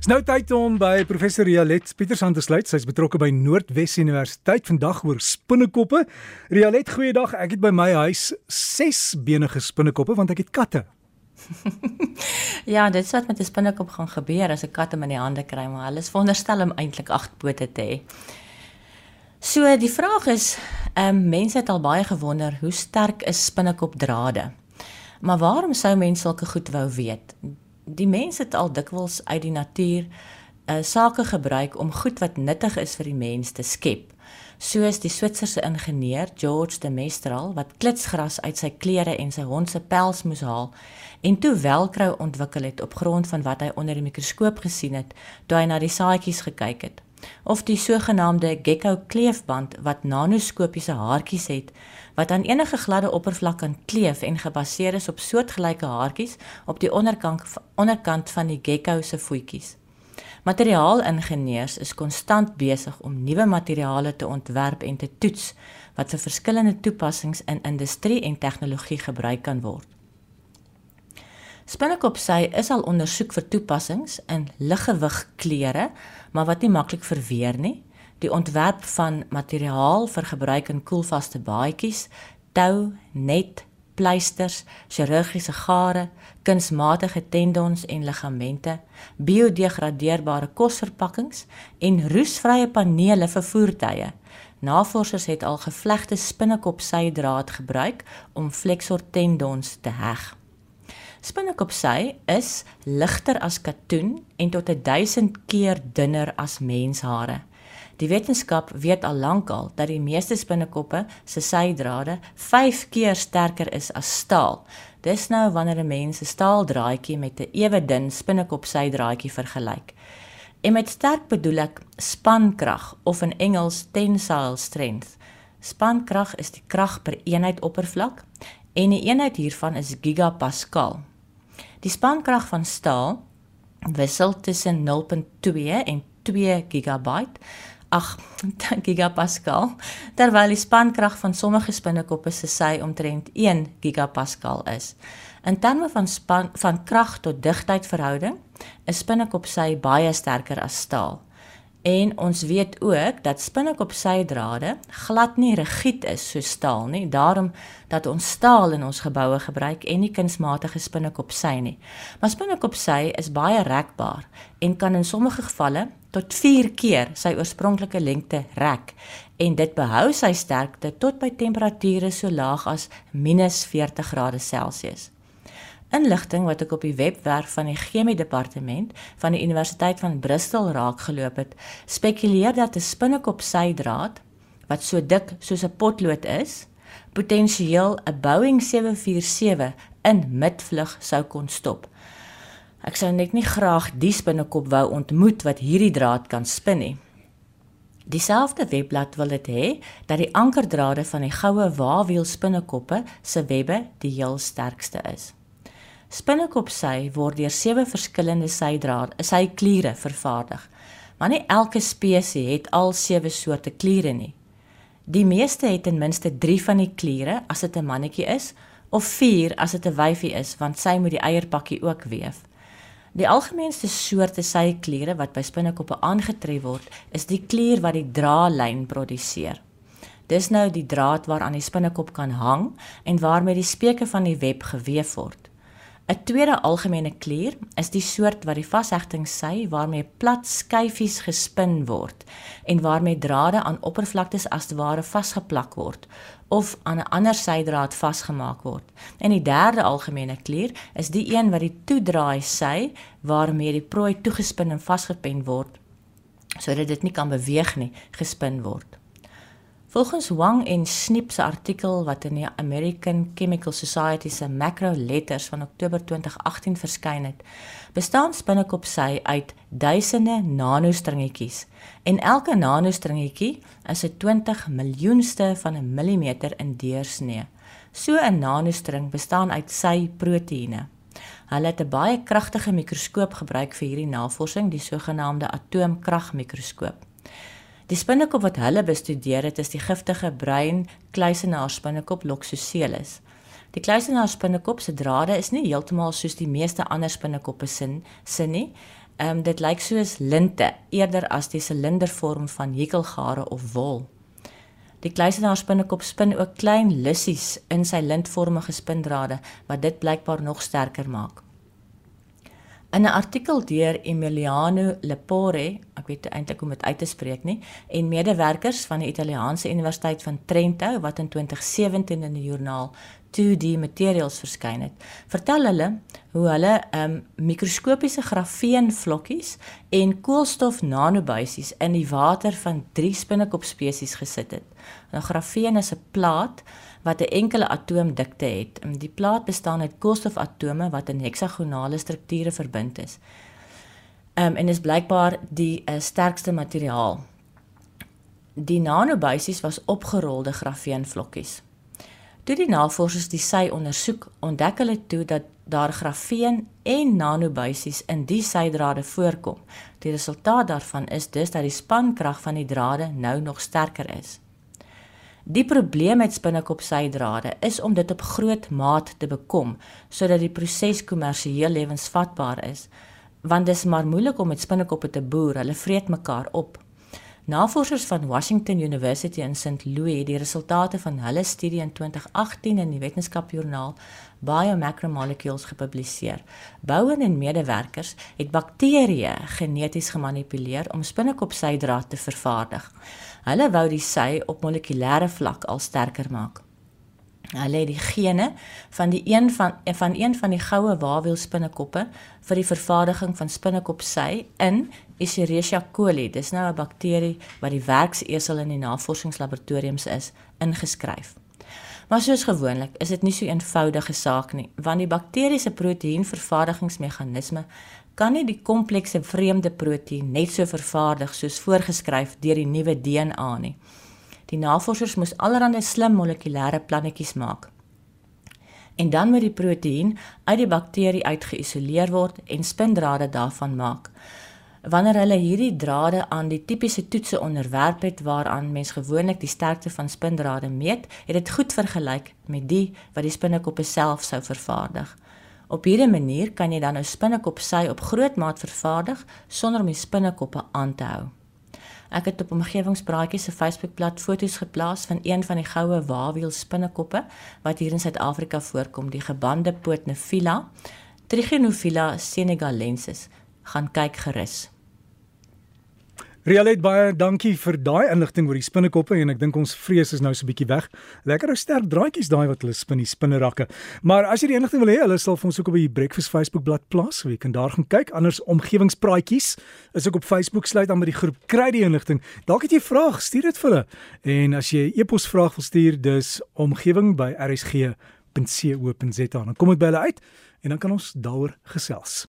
Dis nou tyd om by professor Rialet Pieters aan te sluit. Sy's betrokke by Noordwes Universiteit vandag oor spinnekoppe. Rialet, goeiedag. Ek het by my huis 6 benige spinnekoppe want ek het katte. ja, dit is wat met 'n spinnekop gaan gebeur as 'n kat hom in die hande kry, maar hulle is veronderstel om eintlik 8 pote te hê. So die vraag is, ehm um, mense het al baie gewonder hoe sterk is spinnekopdrade. Maar waarom sou mense sulke goed wou weet? Die mense het al dikwels uit die natuur uh, sake gebruik om goed wat nuttig is vir die mens te skep. Soos die Switserse ingenieur George de Mestral wat klitsgras uit sy klere en sy hond se pels moes haal en toe velcro ontwikkel het op grond van wat hy onder die mikroskoop gesien het toe hy na die saadjies gekyk het. Of die sogenaamde gecko kleefband wat nanoskopiese haartjies het wat aan enige gladde oppervlak kan kleef en gebaseer is op soortgelyke haartjies op die onderkant onderkant van die gecko se voetjies. Materiaalingenieurs is konstant besig om nuwe materiale te ontwerp en te toets wat vir verskillende toepassings in industrie en tegnologie gebruik kan word. Spinnekopsy is al ondersoek vir toepassings in liggewig klere, maar wat nie maklik verweer nie die ontwerp van materiaal vir gebruik in koelvaste baadjies, tou, net, pleisters, chirurgiese gare, kunsmatige tendons en ligamente, biodegradeerbare kosverpakkings en roesvrye panele vir voertuie. Navorsers het al gevlegte spinnekopsydraad gebruik om flexor tendons te heg. Spinnekopsy is ligter as katoen en tot 1000 keer dunner as menshare. Die wetenskap weet al lankal dat die meeste spinnekoppe se sydrade 5 keer sterker is as staal. Dis nou wanneer 'n mens 'n staaldraadjie met 'n ewe dun spinnekop sydraadjie vergelyk. En met sterk bedoel ek spankrag of in Engels tensile strength. Spankrag is die krag per eenheid oppervlak en 'n eenheid hiervan is gigapascal. Die spankrag van staal wissel tussen 0.2 en 2 gigabyte ag gigapascal terwyl die spankrag van sommige spinnekoppe se sy omtrent 1 gigapascal is. In terme van span van krag tot digtheid verhouding is spinnekop sy baie sterker as staal. En ons weet ook dat spinnekop sy drade glad nie rigied is soos staal nie, daarom dat ons staal in ons geboue gebruik en nie kunsmatige spinnekop sy nie. Maar spinnekop sy is baie rekbaar en kan in sommige gevalle tot 4 keer sy oorspronklike lengte rek en dit behou sy sterkte tot by temperature so laag as -40°C inligting wat ek op die webwerf van die chemie departement van die Universiteit van Bristol raak geloop het, spekuleer dat 'n spinnekop sydraad wat so dik soos 'n potlood is, potensieel 'n Boeing 747 in midvlug sou kon stop. Ek sou net nie graag die spinnekop wou ontmoet wat hierdie draad kan spin nie. Dieselfde webblad wil dit hê dat die ankerdrade van die goue waawiel spinnekoppe se webbe die heel sterkste is. Spinnekop sy word deur sewe verskillende sydraad, sy kliere vervaardig. Maar nie elke spesies het al sewe soorte kliere nie. Die meeste het ten minste 3 van die kliere as dit 'n mannetjie is of 4 as dit 'n wyfie is want sy moet die eierpakkie ook weef. Die algemeenste soorte sykliere wat by spinnekoppe aangetref word, is die klier wat die draadlyn produseer. Dis nou die draad waaraan die spinnekop kan hang en waarmee die speke van die web gewewe word. 'n Tweede algemene klier is die soort wat die vashegting sy waarmee plat skyfies gespin word en waarmee drade aan oppervlaktes as ware vasgeplak word of aan 'n ander sydraad vasgemaak word. En die derde algemene klier is die een wat die toedraai sy waarmee die prooi toegespin en vasgepen word sodat dit nie kan beweeg nie, gespin word. Volgens Wang en Snip se artikel wat in die American Chemical Society se Macro Letters van Oktober 2018 verskyn het, bestaan spinnekop sy uit duisende nanostringetjies en elke nanostringetjie is 'n 20 miljoenste van 'n millimeter in deursnee. So 'n nanostring bestaan uit sy proteïene. Hulle het 'n baie kragtige mikroskoop gebruik vir hierdie navorsing, die sogenaamde atoomkragmikroskoop. Die spinnekop wat hulle bestudeer het, is die giftige bruin kluisenaar spinnekop Loxosceles. Die kluisenaar spinnekop se drade is nie heeltemal soos die meeste ander spinnekoppe sin sin nie. Ehm um, dit lyk soos linte eerder as die silindervorm van hekelgare of wol. Die kluisenaar spinnekop spin ook klein lussies in sy lintvormige spindrade wat dit blykbaar nog sterker maak. In 'n artikel deur Emiliano Lepore, ek weet eintlik hoe om dit uit te spreek nie, en medewerkers van die Italiaanse Universiteit van Trento wat in 2017 in die joernaal 2D Materials verskyn het, vertel hulle hoe hulle um, mikroskopiese grafeenvlokkies en koolstof nanobuisies in die water van drie spinnekop spesies gesit het. Nou grafeen is 'n plaat wat 'n enkele atoomdikte het. Die plaat bestaan uit koolstofatome wat in heksagonale strukture verbind is. Ehm um, en is blykbaar die uh, sterkste materiaal. Die nanobuisies was opgerolde grafeenvlokkies. Toe die navorsers die sy ondersoek, ontdek hulle toe dat daar grafeen en nanobuisies in die sydrade voorkom. Die resultaat daarvan is dus dat die spankrag van die drade nou nog sterker is. Die probleem met spinnekop sydrade is om dit op groot maat te bekom sodat die proses kommersieel lewensvatbaar is, want dit is maar moeilik om met spinnekoppe te boer, hulle vreet mekaar op. Navorsers van Washington University in St. Louis het die resultate van hulle studie in 2018 in die wetenskapjoernaal Biomacromolecules gepubliseer. Bouen en medewerkers het bakterieë geneties gemanipuleer om spinnekopsydraad te vervaardig. Hulle wou die sy op molekulêre vlak al sterker maak. Hulle het die gene van die een van van een van die goue waawiel spinnekoppe vir die vervaardiging van spinnekopsy in Escherichia coli, dis nou 'n bakterie wat die werksesel in die navorsingslaboratoriums is, ingeskryf. Maar soos gewoonlik is dit nie so 'n eenvoudige saak nie, want die bakterie se proteïenvervaardigingsmeganisme kan nie die komplekse vreemde proteïen net so vervaardig soos voorgeskryf deur die nuwe DNA nie. Die navorsers moes allerlei slim molekulêre plannetjies maak. En dan moet die proteïen uit die bakterie uitgeïsoleer word en spindrade daarvan maak. Wanneer hulle hierdie drade aan die tipiese toetse onderwerp het waaraan mens gewoonlik die sterkte van spindrade meet, het dit goed vergelyk met die wat die spinnekoppe self sou vervaardig. Op hierdie manier kan jy dan 'n spinnekop sy op groot maat vervaardig sonder om die spinnekoppe aan te hou. Ek het op omgewingspraatjies se Facebookblad foto's geplaas van een van die goue waawiel spinnekoppe wat hier in Suid-Afrika voorkom, die gebande Potnefila Trichinophila senegalensis gaan kyk gerus. Rialet baie dankie vir daai inligting oor die spinnekoppe en ek dink ons vrees is nou so 'n bietjie weg. Lekker ou sterk draadjies daai wat hulle spin die spinnerakke. Maar as jy die inligting wil hê, hulle sal vir ons ook op die Breakfast Facebook bladsy plaas, so jy kan daar gaan kyk. Anders omgewingspraatjies is ook op Facebook sluit aan by die groep. Kry die inligting. Dalk het jy 'n vraag, stuur dit vir hulle. En as jy 'n e-pos vraag wil stuur, dis omgewing@rsg.co.za. Dan kom dit by hulle uit en dan kan ons daaroor gesels.